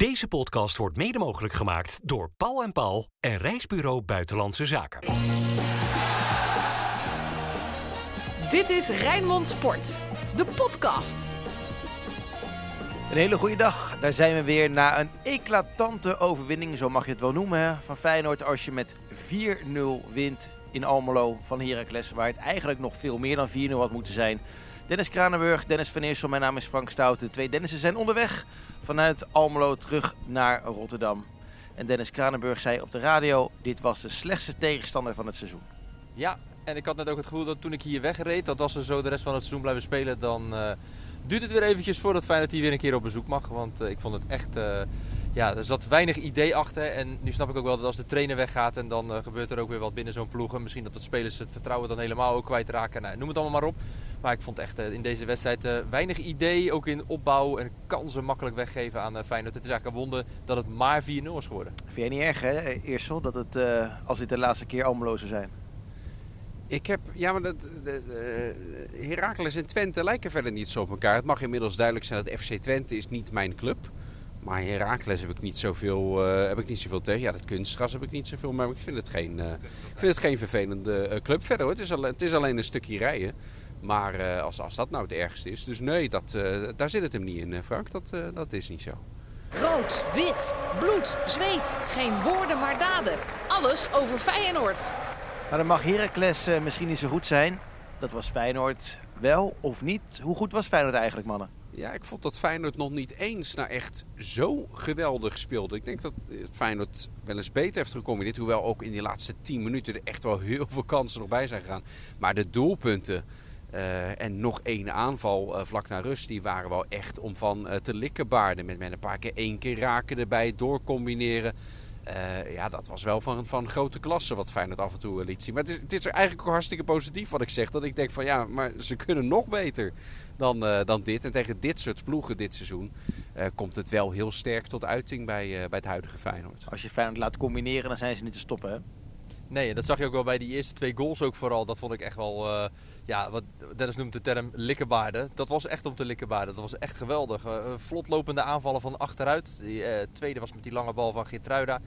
Deze podcast wordt mede mogelijk gemaakt door Paul en Paul en Reisbureau Buitenlandse Zaken. Dit is Rijnmond Sport, de podcast. Een hele goede dag. Daar zijn we weer na een eclatante overwinning, zo mag je het wel noemen, hè, van Feyenoord. Als je met 4-0 wint in Almelo van Heracles, waar het eigenlijk nog veel meer dan 4-0 had moeten zijn. Dennis Kranenburg, Dennis van Eersel, mijn naam is Frank Stout. De twee Dennissen zijn onderweg vanuit Almelo terug naar Rotterdam. En Dennis Kranenburg zei op de radio, dit was de slechtste tegenstander van het seizoen. Ja, en ik had net ook het gevoel dat toen ik hier wegreed, dat als ze zo de rest van het seizoen blijven spelen, dan uh, duurt het weer eventjes voordat Feyenoord hier weer een keer op bezoek mag. Want uh, ik vond het echt, uh, ja, er zat weinig idee achter. En nu snap ik ook wel dat als de trainer weggaat en dan gebeurt er ook weer wat binnen zo'n ploeg. En misschien dat de spelers het vertrouwen dan helemaal ook kwijtraken. Nou, noem het allemaal maar op. Maar ik vond echt in deze wedstrijd weinig idee, ook in opbouw en kansen makkelijk weggeven aan Feyenoord. Het is eigenlijk een wonder dat het maar 4-0 is geworden. Vind jij niet erg hè, Eersel, dat het als dit de laatste keer Almelo zou zijn? Ik heb, ja, maar dat, de, de, Heracles en Twente lijken verder niet zo op elkaar. Het mag inmiddels duidelijk zijn dat FC Twente is niet mijn club. Maar Heracles heb ik niet zoveel, uh, heb ik niet zoveel tegen. Ja, dat kunstgras heb ik niet zoveel. Maar ik vind het geen, uh, ik vind het geen vervelende uh, club verder. Hoor. Het, is al, het is alleen een stukje rijden. Maar als, als dat nou het ergste is. Dus nee, dat, daar zit het hem niet in, Frank. Dat, dat is niet zo. Rood, wit, bloed, zweet. Geen woorden maar daden. Alles over Feyenoord. Maar dan mag Heracles uh, misschien niet zo goed zijn. Dat was Feyenoord wel of niet. Hoe goed was Feyenoord eigenlijk, mannen? Ja, ik vond dat Feyenoord nog niet eens nou echt zo geweldig speelde. Ik denk dat Feyenoord wel eens beter heeft gecombineerd. Hoewel ook in die laatste 10 minuten er echt wel heel veel kansen nog bij zijn gegaan. Maar de doelpunten uh, en nog één aanval uh, vlak na rust, die waren wel echt om van uh, te likkenbaarden. Met, met een paar keer één keer raken erbij, doorcombineren. Uh, ja, dat was wel van, van grote klasse wat Feyenoord af en toe liet zien. Maar het is, het is eigenlijk ook hartstikke positief wat ik zeg. Dat ik denk van ja, maar ze kunnen nog beter dan, uh, dan dit. En tegen dit soort ploegen dit seizoen komt het wel heel sterk tot uiting bij, bij het huidige Feyenoord. Als je Feyenoord laat combineren, dan zijn ze niet te stoppen hè? Nee, dat zag je ook wel bij die eerste twee goals ook vooral. Dat vond ik echt wel, ja, wat Dennis noemt de term likkenbaarden. Dat was echt om te likkenbaarden. Dat was echt geweldig. Uh, vlotlopende aanvallen van achteruit. Die uh, tweede was met die lange bal van Geertruida.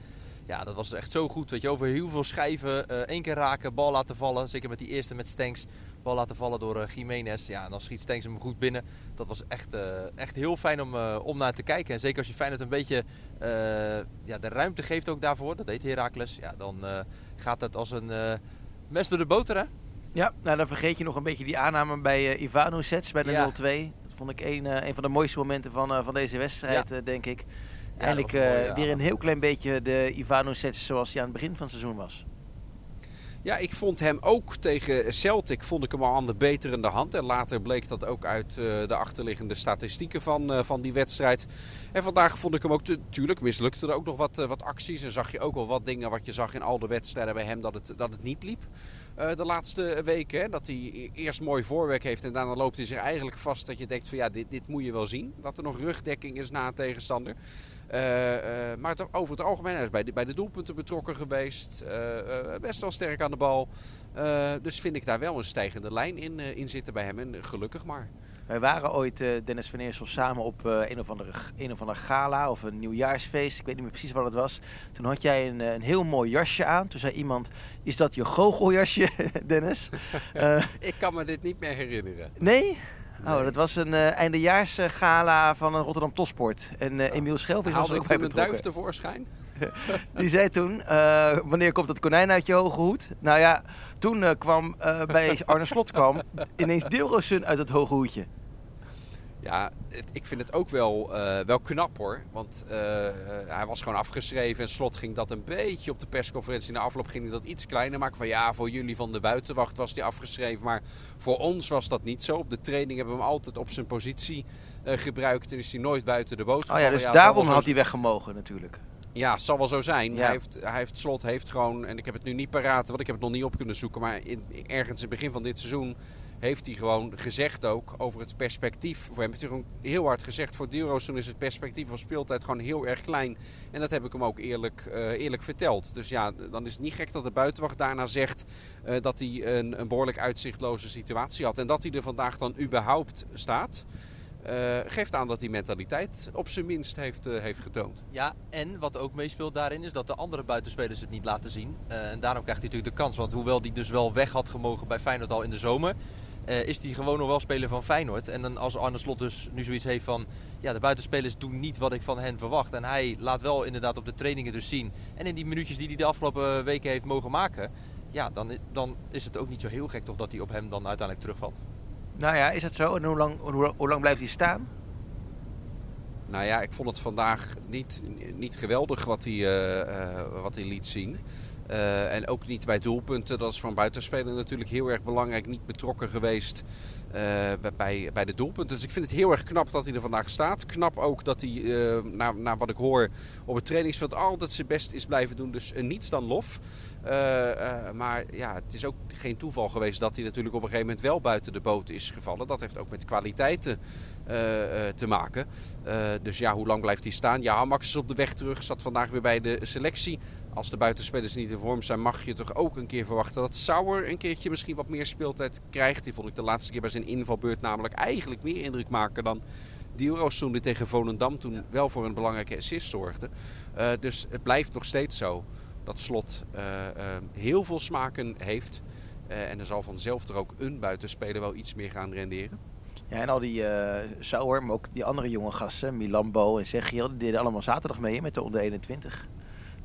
Ja, dat was echt zo goed. Weet je, over heel veel schijven. Één keer raken, bal laten vallen. Zeker met die eerste met Stenks. Bal laten vallen door Jiménez. Ja, dan schiet Stenks hem goed binnen. Dat was echt, echt heel fijn om, om naar te kijken. En zeker als je Feyenoord een beetje ja, de ruimte geeft ook daarvoor. Dat deed Heracles. Ja, dan gaat het als een mes door de boter, hè? Ja, nou dan vergeet je nog een beetje die aanname bij uh, Ivanovic bij de ja. 0-2. Dat vond ik een, uh, een van de mooiste momenten van, van deze wedstrijd, ja. denk ik. Ja, Eindelijk mooi, weer een heel klein beetje de Ivanovic zoals hij aan het begin van het seizoen was. Ja, ik vond hem ook tegen Celtic vond ik hem al aan de beterende hand. En later bleek dat ook uit uh, de achterliggende statistieken van, uh, van die wedstrijd. En vandaag vond ik hem ook, natuurlijk mislukte er ook nog wat, uh, wat acties. En zag je ook wel wat dingen wat je zag in al de wedstrijden bij hem dat het, dat het niet liep. de laatste weken. Hè, dat hij eerst mooi voorwerk heeft en daarna loopt hij zich eigenlijk vast dat je denkt van ja, dit, dit moet je wel zien. Dat er nog rugdekking is na een tegenstander. Uh, uh, maar over het algemeen, hij is bij de, bij de doelpunten betrokken geweest. Uh, best wel sterk aan de bal. dus vind ik daar wel een stijgende lijn in, in zitten bij hem. En gelukkig maar. Wij waren ooit, Dennis van Eersel, samen op een, of andere, een of andere gala of een nieuwjaarsfeest. Ik weet niet meer precies wat het was. Toen had jij een, een heel mooi jasje aan. Toen zei iemand, is dat je goocheljasje, Dennis? ik kan me dit niet meer herinneren. Nee? Oh, dat was een uh, eindejaarsgala van een Rotterdam Topsport. En uh, Emiel Schelvis was er ook bij betrokken. een duif tevoorschijn? Die zei toen, uh, wanneer komt dat konijn uit je hoge hoed? Nou ja, toen kwam bij Arne Slot kwam ineens Deelrosun uit het hoge hoedje. Ja, het, ik vind het ook wel, uh, wel knap hoor. Want uh, hij was gewoon afgeschreven. En slot ging dat een beetje op de persconferentie. Na afloop ging hij dat iets kleiner maken. Van ja, voor jullie van de buitenwacht was hij afgeschreven. Maar voor ons was dat niet zo. Op de training hebben we hem altijd op zijn positie uh, gebruikt. En is hij nooit buiten de boot gevallen. Oh ja, dus ja, daarom had hij weggemogen natuurlijk. Ja, zal wel zo zijn. Ja. Hij, heeft, hij heeft slot heeft gewoon, en ik heb het nu niet paraat, want ik heb het nog niet op kunnen zoeken. Maar in, ergens in het begin van dit seizoen heeft hij gewoon gezegd ook over het perspectief. Voor hem heeft heel hard gezegd. Voor Dilrosun is het perspectief van speeltijd gewoon heel erg klein. En dat heb ik hem ook eerlijk, uh, eerlijk verteld. Dus ja, dan is het niet gek dat de buitenwacht daarna zegt uh, dat hij een, een behoorlijk uitzichtloze situatie had. En dat hij er vandaag dan überhaupt staat. eh, geeft aan dat hij mentaliteit op zijn minst heeft, eh, heeft getoond. Ja, en wat ook meespeelt daarin is dat de andere buitenspelers het niet laten zien. Eh, en daarom krijgt hij natuurlijk de kans. Want hoewel hij dus wel weg had gemogen bij Feyenoord al in de zomer... eh, is hij gewoon nog wel speler van Feyenoord. En dan als Arne Slot dus nu zoiets heeft van... Ja, de buitenspelers doen niet wat ik van hen verwacht. En hij laat wel inderdaad op de trainingen dus zien. En in die minuutjes die hij de afgelopen weken heeft mogen maken... Ja, dan, dan is het ook niet zo heel gek toch dat hij op hem dan uiteindelijk terugvalt. Nou ja, is dat zo? En hoe lang, hoe, hoe lang blijft hij staan? Nou ja, ik vond het vandaag niet, niet geweldig wat hij, eh, eh, wat hij liet zien. Eh, en ook niet bij doelpunten. Dat is voor een buitenspeler natuurlijk heel erg belangrijk. Niet betrokken geweest bij, bij de doelpunten. Dus ik vind het heel erg knap dat hij er vandaag staat. Knap ook dat hij, eh, naar, wat ik hoor, op het trainingsveld altijd zijn best is blijven doen. Dus eh, niets dan lof. Eh, eh, maar ja, het is ook geen toeval geweest dat hij natuurlijk op een gegeven moment wel buiten de boot is gevallen. Dat heeft ook met kwaliteiten eh, eh, te maken. Eh, dus ja, hoe lang blijft hij staan? Ja, Max is op de weg terug. Zat vandaag weer bij de selectie. Als de buitenspelers niet in vorm zijn, mag je toch ook een keer verwachten dat Sauer een keertje misschien wat meer speeltijd krijgt. Die vond ik de laatste keer bij zijn invalbeurt namelijk eigenlijk meer indruk maken dan Dielroos toen die tegen Volendam toen wel voor een belangrijke assist zorgde. Eh, dus het blijft nog steeds zo dat Slot eh, eh, heel veel smaken heeft. En er zal vanzelf er ook een buitenspeler wel iets meer gaan renderen. Ja, en al die eh Sauer, maar ook die andere jonge gasten, Milambo en Segiel, die deden allemaal zaterdag mee hè, met de onder 21.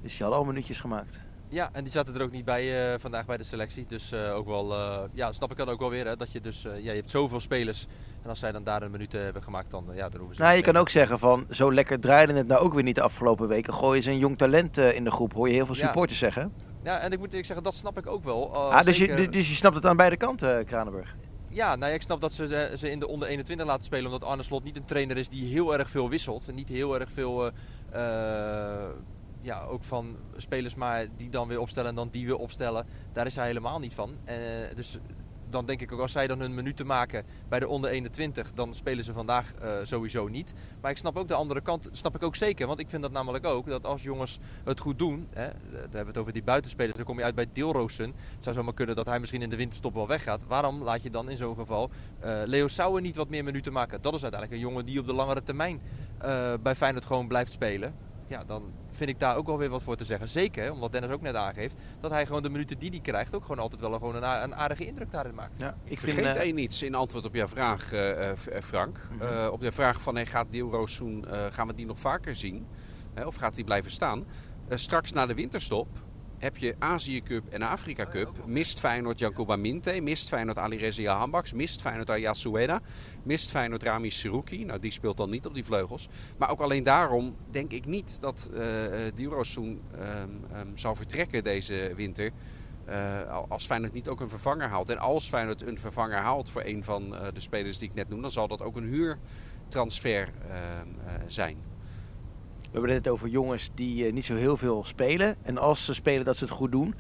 Dus die hadden al minuutjes gemaakt. Ja, en die zaten er ook niet bij eh, vandaag bij de selectie. Dus eh, ook wel, eh, ja, snap ik dan ook wel weer. Hè, dat je dus, ja, je hebt zoveel spelers. En als zij dan daar een minuut hebben gemaakt, dan, ja, dan hoeven ze Nou, je kan ook zeggen van, zo lekker draaide het nou ook weer niet de afgelopen weken. Gooien ze een jong talent in de groep, hoor je heel veel Ja. supporters zeggen. Ja, en ik moet eerlijk zeggen, dat snap ik ook wel. Ah, dus, zeker- je, dus je snapt het aan beide kanten, Kranenburg. Ja, nou ja, ik snap dat ze ze in de onder 21 laten spelen. Omdat Arne Slot niet een trainer is die heel erg veel wisselt. En niet heel erg veel, ja, ook van spelers maar die dan weer opstellen en dan die weer opstellen. Daar is hij helemaal niet van. Eh, dus dan denk ik ook, als zij dan hun minuten maken bij de onder 21, dan spelen ze vandaag eh, sowieso niet. Maar ik snap ook de andere kant, snap ik ook zeker. Want ik vind dat namelijk ook, dat als jongens het goed doen, hè, we hebben het over die buitenspelers, dan kom je uit bij Deelroosen. Het zou zomaar kunnen dat hij misschien in de winterstop wel weggaat. Waarom laat je dan in zo'n geval eh, Leo Sauer niet wat meer minuten maken? Dat is uiteindelijk een jongen die op de langere termijn eh, bij Feyenoord gewoon blijft spelen. Ja, dan vind ik daar ook wel weer wat voor te zeggen. Zeker, omdat Dennis ook net aangeeft, dat hij gewoon de minuten die hij krijgt ook gewoon altijd wel gewoon een, een aardige indruk daarin maakt. Ja, Ik Vergeet één iets in antwoord op jouw vraag, eh, eh, eh, Frank. Mhm. Eh, op de vraag van hey, gaat Deelroossoen, eh gaan we die nog vaker zien? Hè, of gaat die blijven staan? Eh, straks na de winterstop heb je Azië Cup en Afrika Cup. Mist Feyenoord Jankuba Minte, mist Feyenoord Alireza Hambaks, mist Feyenoord Ayas Sueda, mist Feyenoord Rami Seruki. Nou, die speelt dan niet op die vleugels. Maar ook alleen daarom denk ik niet dat eh eh, ehm, ehm, zal vertrekken deze winter. Al- als Feyenoord niet ook een vervanger haalt. En als Feyenoord een vervanger haalt voor een van eh, de spelers die ik net noemde, dan zal dat ook een huurtransfer ehm, eh, zijn. We hebben het over jongens die eh, niet zo heel veel spelen. En als ze spelen dat ze het goed doen.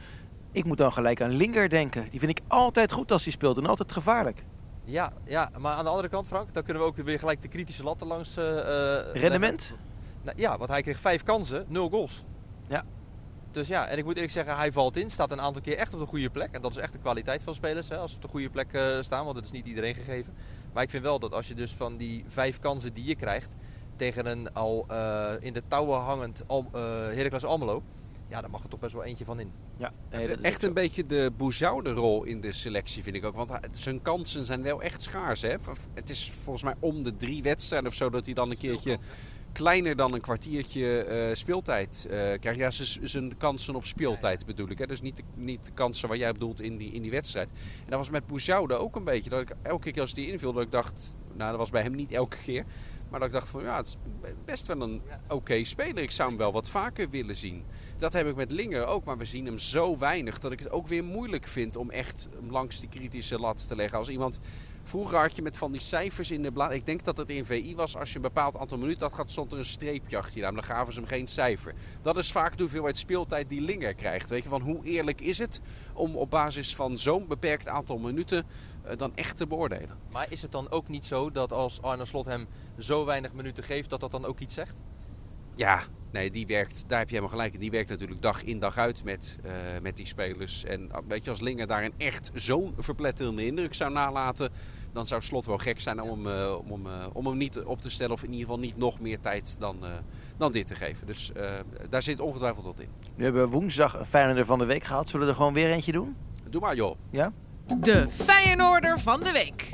Ik moet dan gelijk aan Linger denken. Die vind ik altijd goed als hij speelt en altijd gevaarlijk. Ja, ja, maar aan de andere kant, Frank, dan kunnen we ook weer gelijk de kritische latten langs. leggen. Rendement? Nou, ja, want hij kreeg vijf kansen, nul goals. Ja. Dus ja, en ik moet eerlijk zeggen, hij valt in, staat een aantal keer echt op de goede plek. En dat is echt de kwaliteit van spelers, hè, als ze op de goede plek staan, want dat is niet iedereen gegeven. Maar ik vind wel dat als je dus van die vijf kansen die je krijgt, tegen een al eh, in de touwen hangend Al, eh Heracles Almelo, ja, daar mag er toch best wel eentje van in. Ja, nee, dat is echt een beetje de Bouzoude rol in de selectie vind ik ook. Want hij- zijn kansen zijn wel echt schaars. Hè? Het is volgens mij om de drie wedstrijden of zo dat hij dan een keertje kleiner dan een kwartiertje eh, speeltijd eh, krijgt. Ja, zijn kansen op speeltijd bedoel ik. Hè? Dus niet de, niet de kansen waar jij bedoelt in die, in die wedstrijd. En dat was met Bouzoude ook een beetje. Dat ik elke keer als die inviel, dat ik dacht... Nou, dat was bij hem niet elke keer. Maar dat ik dacht van, ja, het is best wel een oké speler. Ik zou hem wel wat vaker willen zien. Dat heb ik met Linger ook, maar we zien hem zo weinig dat ik het ook weer moeilijk vind om echt hem langs die kritische lat te leggen. Als iemand, vroeger had je met van die cijfers in de blad, ik denk dat het in VI was, als je een bepaald aantal minuten had gehad, stond er een streepje achter je. Dan gaven ze hem geen cijfer. Dat is vaak de hoeveelheid speeltijd die Linger krijgt. Weet je, van hoe eerlijk is het om op basis van zo'n beperkt aantal minuten eh, dan echt te beoordelen? Maar is het dan ook niet zo dat als Arne Slot hem zo weinig minuten geeft, dat dat dan ook iets zegt? Ja, Nee, die werkt, daar heb je helemaal gelijk in. Die werkt natuurlijk dag in dag uit met, uh, met die spelers. En weet je, als Linger daarin echt zo'n verpletterende indruk zou nalaten... dan zou Slot wel gek zijn om, uh, om, uh, om hem niet op te stellen... of in ieder geval niet nog meer tijd dan, dan dit te geven. Dus daar zit ongetwijfeld wat in. Nu hebben we woensdag een Feyenoorder van de week gehad. Zullen we er gewoon weer eentje doen? Doe maar joh. Ja? De Feyenoorder van de week.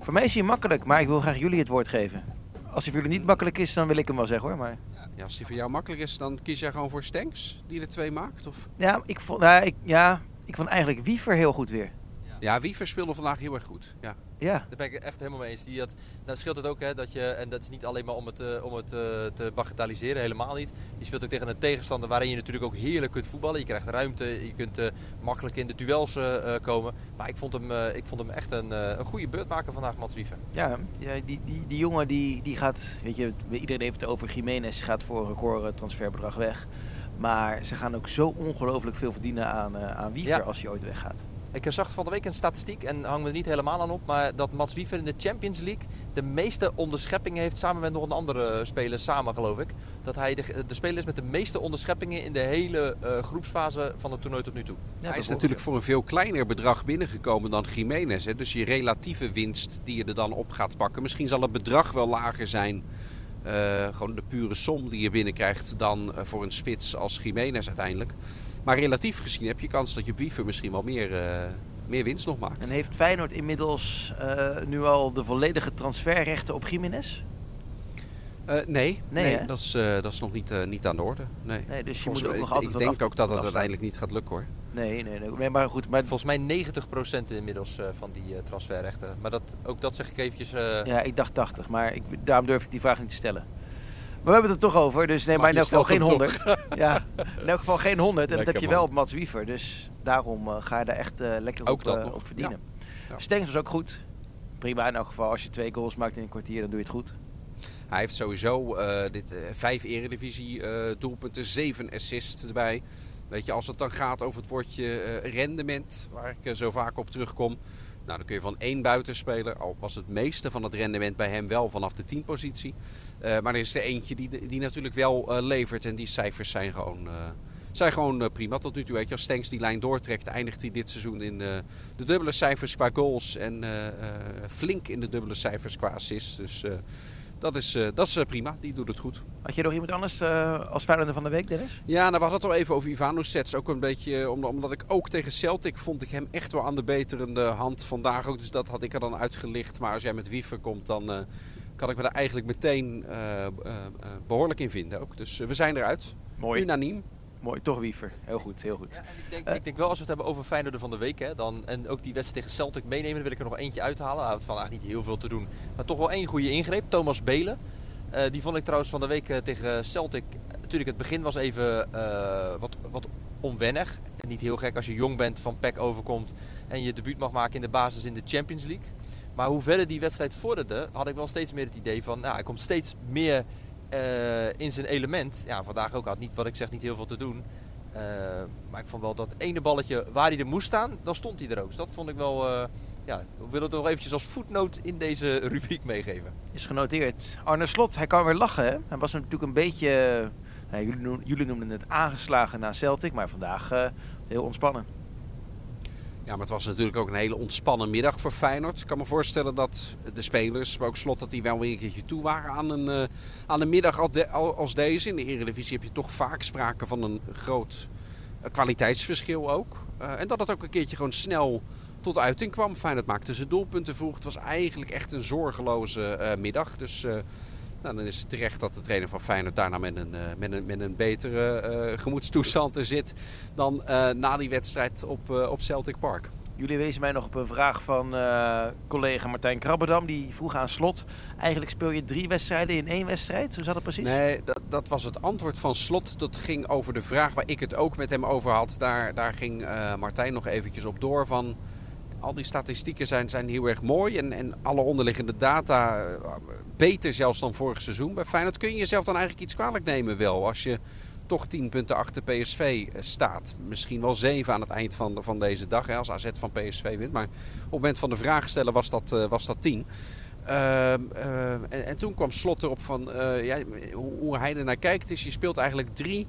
Voor mij is hij makkelijk, maar ik wil graag jullie het woord geven. Als hij voor jullie niet makkelijk is, dan wil ik hem wel zeggen hoor. Maar... Ja, als die voor jou makkelijk is, dan kies jij gewoon voor Stenks, die er twee maakt? Of? Ja, ik vond, nou, ik, ja, ik vond eigenlijk Wiever heel goed weer. Ja, Wiever speelde vandaag heel erg goed. Ja. Ja. Daar ben ik echt helemaal mee eens. Die had, nou scheelt het ook hè, dat je, en dat is niet alleen maar om het, uh, om het uh, te bagatelliseren, helemaal niet. Je speelt ook tegen een tegenstander waarin je natuurlijk ook heerlijk kunt voetballen. Je krijgt ruimte, je kunt uh, makkelijk in de duels komen. Maar ik vond hem, ik vond hem echt een, een goede beurt maken vandaag, Mats Wiever. Ja, ja die, die, die jongen die, die gaat, weet je, iedereen heeft het over Jiménez, gaat voor een record transferbedrag weg. Maar ze gaan ook zo ongelooflijk veel verdienen aan, aan Wiever ja. als hij ooit weggaat. Ik zag van de week een statistiek en hang me er niet helemaal aan op. Maar dat Mats Wiever in de Champions League de meeste onderscheppingen heeft samen met nog een andere speler samen geloof ik. Dat hij de, de speler is met de meeste onderscheppingen in de hele uh, groepsfase van het toernooi tot nu toe. Ja, hij is natuurlijk voor een veel kleiner bedrag binnengekomen dan Jiménez. Hè? Dus je relatieve winst die je er dan op gaat pakken. Misschien zal het bedrag wel lager zijn. Uh, gewoon de pure som die je binnenkrijgt dan uh, voor een spits als Jiménez uiteindelijk. Maar relatief gezien heb je kans dat je Wiever misschien wel meer, uh, meer winst nog maakt. En heeft Feyenoord inmiddels uh, nu al de volledige transferrechten op Jiménez? Uh, nee, nee, nee dat, is, dat is nog niet, niet aan de orde. Nee. nee dus je Volgens moet ook nog altijd ik denk ook dat het uiteindelijk niet gaat lukken hoor. Nee, nee, nee, nee maar goed. Maar... Volgens mij 90% inmiddels van die transferrechten. Maar dat, ook dat zeg ik eventjes... Ja, ik dacht 80, maar ik, daarom durf ik die vraag niet te stellen. Maar we hebben het er toch over, dus nee, maar, maar in elk geval geen 100. ja, in elk geval geen 100. En dat heb je wel op Mats Wiever. Dus daarom uh, ga je daar echt uh, lekker op, uh, op, verdienen. Ja. Ja. Stengs was ook goed. Prima in elk geval. Als je twee goals maakt in een kwartier, dan doe je het goed. Hij heeft sowieso dit, vijf eredivisie doelpunten, zeven assists erbij. Weet je, als het dan gaat over het woordje rendement, waar ik zo vaak op terugkom. Nou, dan kun je van één buitenspeler, al was het meeste van het rendement bij hem wel vanaf de 10 positie. Uh, maar er is er eentje die, die natuurlijk wel uh, levert en die cijfers zijn gewoon, uh, zijn gewoon prima tot nu toe. Weet je, als Stenks die lijn doortrekt, eindigt hij dit seizoen in de dubbele cijfers qua goals en flink in de dubbele cijfers qua assists. Dus dat is, uh, dat is uh, prima, die doet het goed. Had je nog iemand anders uh, als Feyenoorder van de week, Dennis? Ja, nou, we hadden het al even over Ivano Sets. Ook een beetje, omdat, omdat ik ook tegen Celtic vond ik hem echt wel aan de beterende hand vandaag ook. Dus dat had ik er dan uitgelicht. Maar als jij met Wiever komt, dan kan ik me daar eigenlijk meteen behoorlijk in vinden ook. Dus we zijn eruit. Mooi. Unaniem. Mooi, toch Wiever. Heel goed, heel goed. Ik, denk, ik, denk, wel als we het hebben over Feyenoord van de week. Hè, dan, en ook die wedstrijd tegen Celtic meenemen. Dan wil ik er nog eentje uithalen. Hij had vandaag niet heel veel te doen. Maar toch wel één goede ingreep. Thomas Belen. Uh, die vond ik trouwens van de week uh, tegen Celtic. Natuurlijk het begin was even wat, wat onwennig. En niet heel gek als je jong bent van PEC overkomt. En je debuut mag maken in de basis in de Champions League. Maar hoe verder die wedstrijd vorderde. Had ik wel steeds meer het idee van. Nou, hij komt steeds meer uh, in zijn element. Ja, vandaag ook had niet wat ik zeg niet heel veel te doen. Uh, maar ik vond wel dat ene balletje waar hij er moest staan, dan stond hij er ook. Dus dat vond ik wel. Uh, ja, we het nog eventjes als voetnoot in deze rubriek meegeven. Is genoteerd. Arne Slot, hij kan weer lachen. Hè? Hij was natuurlijk een beetje. noem, jullie, noemden het aangeslagen na Celtic, maar vandaag heel ontspannen. Ja, maar het was natuurlijk ook een hele ontspannen middag voor Feyenoord. Ik kan me voorstellen dat de spelers, maar ook Slot, dat die wel weer een keertje toe waren aan een, uh, aan een middag als deze. In de Eredivisie heb je toch vaak sprake van een groot uh, kwaliteitsverschil ook. Uh, en dat het ook een keertje gewoon snel tot uiting kwam. Feyenoord maakte zijn doelpunten vroeg. Het was eigenlijk echt een zorgeloze middag. Dus nou, dan is het terecht dat de trainer van Feyenoord daarna met een, met een, met een betere uh, gemoedstoestand er zit dan uh, na die wedstrijd op, uh, op Celtic Park. Jullie wezen mij nog op een vraag van collega Martijn Krabbedam. Die vroeg aan slot. Eigenlijk speel je drie wedstrijden in één wedstrijd? Hoe zat het precies? Nee, dat, dat was het antwoord van slot. Dat ging over de vraag waar ik het ook met hem over had. Daar, daar ging Martijn nog eventjes op door van al die statistieken zijn, zijn heel erg mooi. En, en alle onderliggende data beter zelfs dan vorig seizoen. Bij Feyenoord kun je jezelf dan eigenlijk iets kwalijk nemen wel. Als je toch 10 punten achter PSV staat. Misschien wel 7 aan het eind van, van deze dag. Hè, als AZ van PSV wint. Maar op het moment van de vraag stellen was dat, uh, was dat 10. Ehm, eh, en, en toen kwam Slot erop van eh, ja, hoe, hoe hij er naar kijkt is, je speelt eigenlijk drie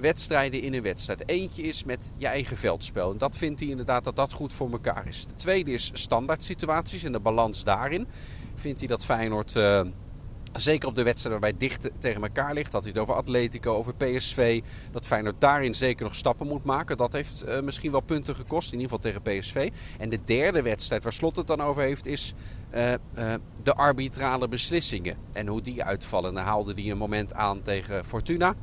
wedstrijden in een wedstrijd. Eentje is met je eigen veldspel. En dat vindt hij inderdaad dat dat goed voor elkaar is. De tweede is standaard situaties en de balans daarin. Vindt hij dat Feyenoord... eh, Zeker op de wedstrijden waarbij het dicht tegen elkaar ligt. Dat hij het over Atletico, over PSV. Dat Feyenoord daarin zeker nog stappen moet maken. Dat heeft eh, misschien wel punten gekost. In ieder geval tegen PSV. En de derde wedstrijd waar Slot het dan over heeft is eh, de arbitrale beslissingen. En hoe die uitvallen. Dan haalde hij een moment aan tegen Fortuna.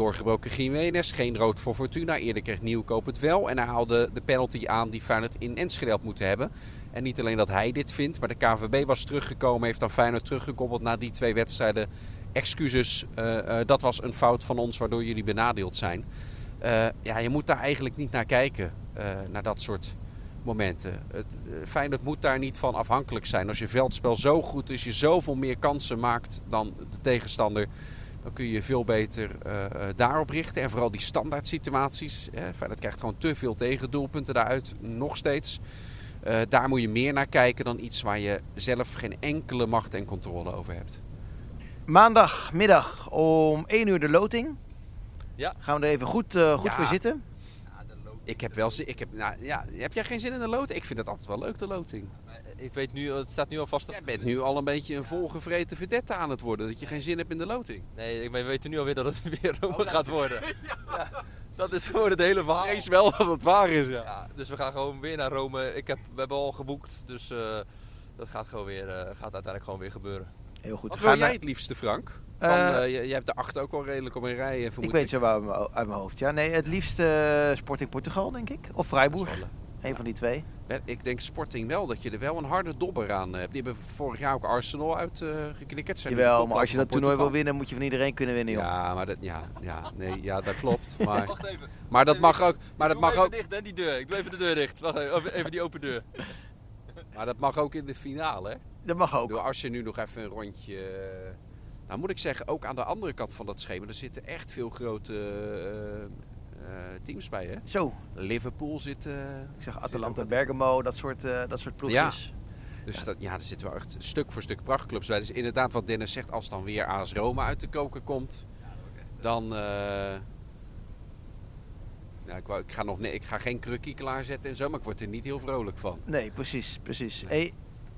Doorgebroken Jiménez, geen rood voor Fortuna. Eerder kreeg Nieuwkoop het wel. En hij haalde de penalty aan die Feyenoord in Enschede had moeten hebben. En niet alleen dat hij dit vindt, maar de KVB was teruggekomen. Heeft dan Feyenoord teruggekoppeld na die twee wedstrijden. Excuses, eh, eh, dat was een fout van ons waardoor jullie benadeeld zijn. Eh, ja, je moet daar eigenlijk niet naar kijken, naar dat soort momenten. Het, Feyenoord moet daar niet van afhankelijk zijn. Als je veldspel zo goed is, je zoveel meer kansen maakt dan de tegenstander... dan kun je je veel beter eh, eh, daarop richten. En vooral die standaard situaties. Hè. Feyenoord krijgt gewoon te veel tegendoelpunten daaruit, nog steeds. Eh, daar moet je meer naar kijken dan iets waar je zelf geen enkele macht en controle over hebt. Maandagmiddag om 1 uur de loting. Ja. Gaan we er even goed, eh, goed Ja. voor zitten. Ik heb wel zin. Ik heb, nou, ja, heb jij geen zin in de loting? Ik vind het altijd wel leuk, de loting. Ik weet nu, het staat nu al vast. dat- Jij bent nu al een beetje een volgevreten vedette aan het worden. Dat je geen zin hebt in de loting. Nee, ik- we weten nu alweer dat het weer Rome gaat worden. Ja, dat is gewoon het hele verhaal. Wees wel dat het waar is, ja. Ja, dus we gaan gewoon weer naar Rome. Ik heb, we hebben al geboekt, dus eh, dat gaat, gewoon weer, eh, gaat uiteindelijk gewoon weer gebeuren. Heel goed. Wat wil jij naar- het liefste, Frank? Van, Eh, eh, jij hebt de acht ook al redelijk op een rij, eh, ik weet zo wel uit mijn- hoofd. Ja, nee, het liefst eh, Sporting Portugal, denk ik. Of Freiburg. Een van die twee. Ik denk Sporting wel, dat je er wel een harde dobber aan hebt. Die hebben vorig jaar ook Arsenal uitgeknikkerd. De Jawel, maar als je dat toernooi wil winnen, moet je van iedereen kunnen winnen, joh. Ja, maar dat, ja, ja, nee, ja, dat klopt. Maar, Wacht even. maar dat mag ook, maar dat mag even ook, dicht, hè, die deur. Ik doe even de deur dicht. Wacht even, Even- even die open deur. maar dat mag ook in de finale. Hè? Dat mag ook. bedoel, Als je nu nog even een rondje. eh, Nou moet ik zeggen, ook aan de andere kant van dat schema, er zitten echt veel grote eh, eh, teams bij. Hè? Zo, Liverpool zit. ik zeg Atalanta, Bergamo, dat soort, eh, dat soort ploegjes. Dus dat, ja, er zitten wel echt stuk voor stuk prachtclubs bij. Dus inderdaad, wat Dennis zegt, als dan weer AS Roma uit de koker komt, dan. ja, ik, wou, ik, ga nog, nee, ik ga geen krukkie klaarzetten en zo, maar ik word er niet heel vrolijk van. Nee, precies, precies. Hey,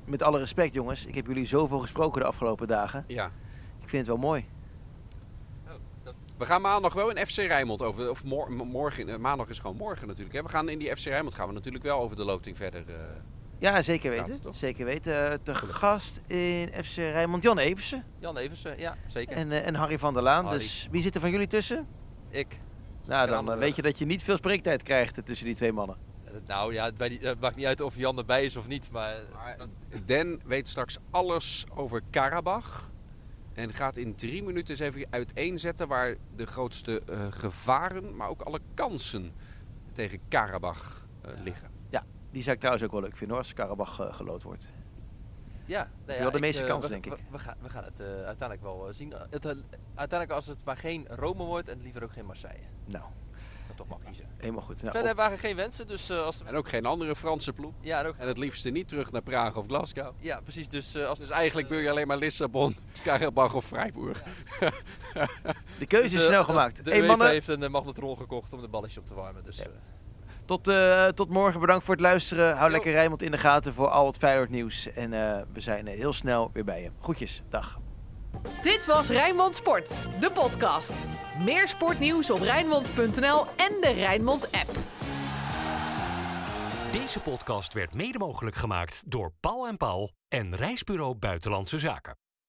met alle respect, jongens. Ik heb jullie zoveel gesproken de afgelopen dagen. Ja. Ik vind het wel mooi. We gaan maandag wel in FC Rijnmond over. Of mor- morgen. eh, Maandag is gewoon morgen natuurlijk. Hè. We gaan in die FC Rijnmond gaan we natuurlijk wel over de loting verder. eh. Ja, zeker weten. Zeker weten. Eh, te gast in FC Rijnmond Jan Eversen Jan Eversen, ja, zeker. en, en Harry van der Laan. Harry. Dus wie zit er van jullie tussen? Ik. Nou, dan weet je dat je niet veel spreektijd krijgt tussen die twee mannen. Nou ja, het, bij die- het maakt niet uit of Jan erbij is of niet, maar... Den weet straks alles over Karabach. En gaat in drie minuten eens even uiteenzetten waar de grootste eh, gevaren, maar ook alle kansen tegen Karabach eh, liggen. Die zou ik trouwens ook wel leuk vinden hoor, als Karabach eh, gelood wordt. Ja, nee, Wel de ik, meeste kans, we- denk ik. We, we gaan, we gaan het eh, uiteindelijk wel zien. Het, uiteindelijk als het maar geen Rome wordt en liever ook geen Marseille. Nou, Toch maar kiezen. helemaal goed. Nou, Verder op- waren geen wensen, dus eh, als... En ook geen andere Franse ploeg. Ja, en ook, En het liefste niet terug naar Praag of Glasgow. ja, precies. Dus, eh, als Dus eigenlijk wil je alleen maar Lissabon, Karabach of Freiburg. de keuze is Dus, eh, snel gemaakt. De Hey, mannen, heeft een magnetron gekocht om de balletjes op te warmen. Dus, Ja. eh, tot, eh, tot morgen. Bedankt voor het luisteren. Hou Jo. lekker Rijnmond in de gaten voor al het Feyenoord nieuws. En eh, we zijn heel snel weer bij je. Groetjes, dag. Dit was Rijnmond Sport, de podcast. Meer sportnieuws op Rijnmond.nl en de Rijnmond app. Deze podcast werd mede mogelijk gemaakt door Paul en Paul en Reisbureau Buitenlandse Zaken.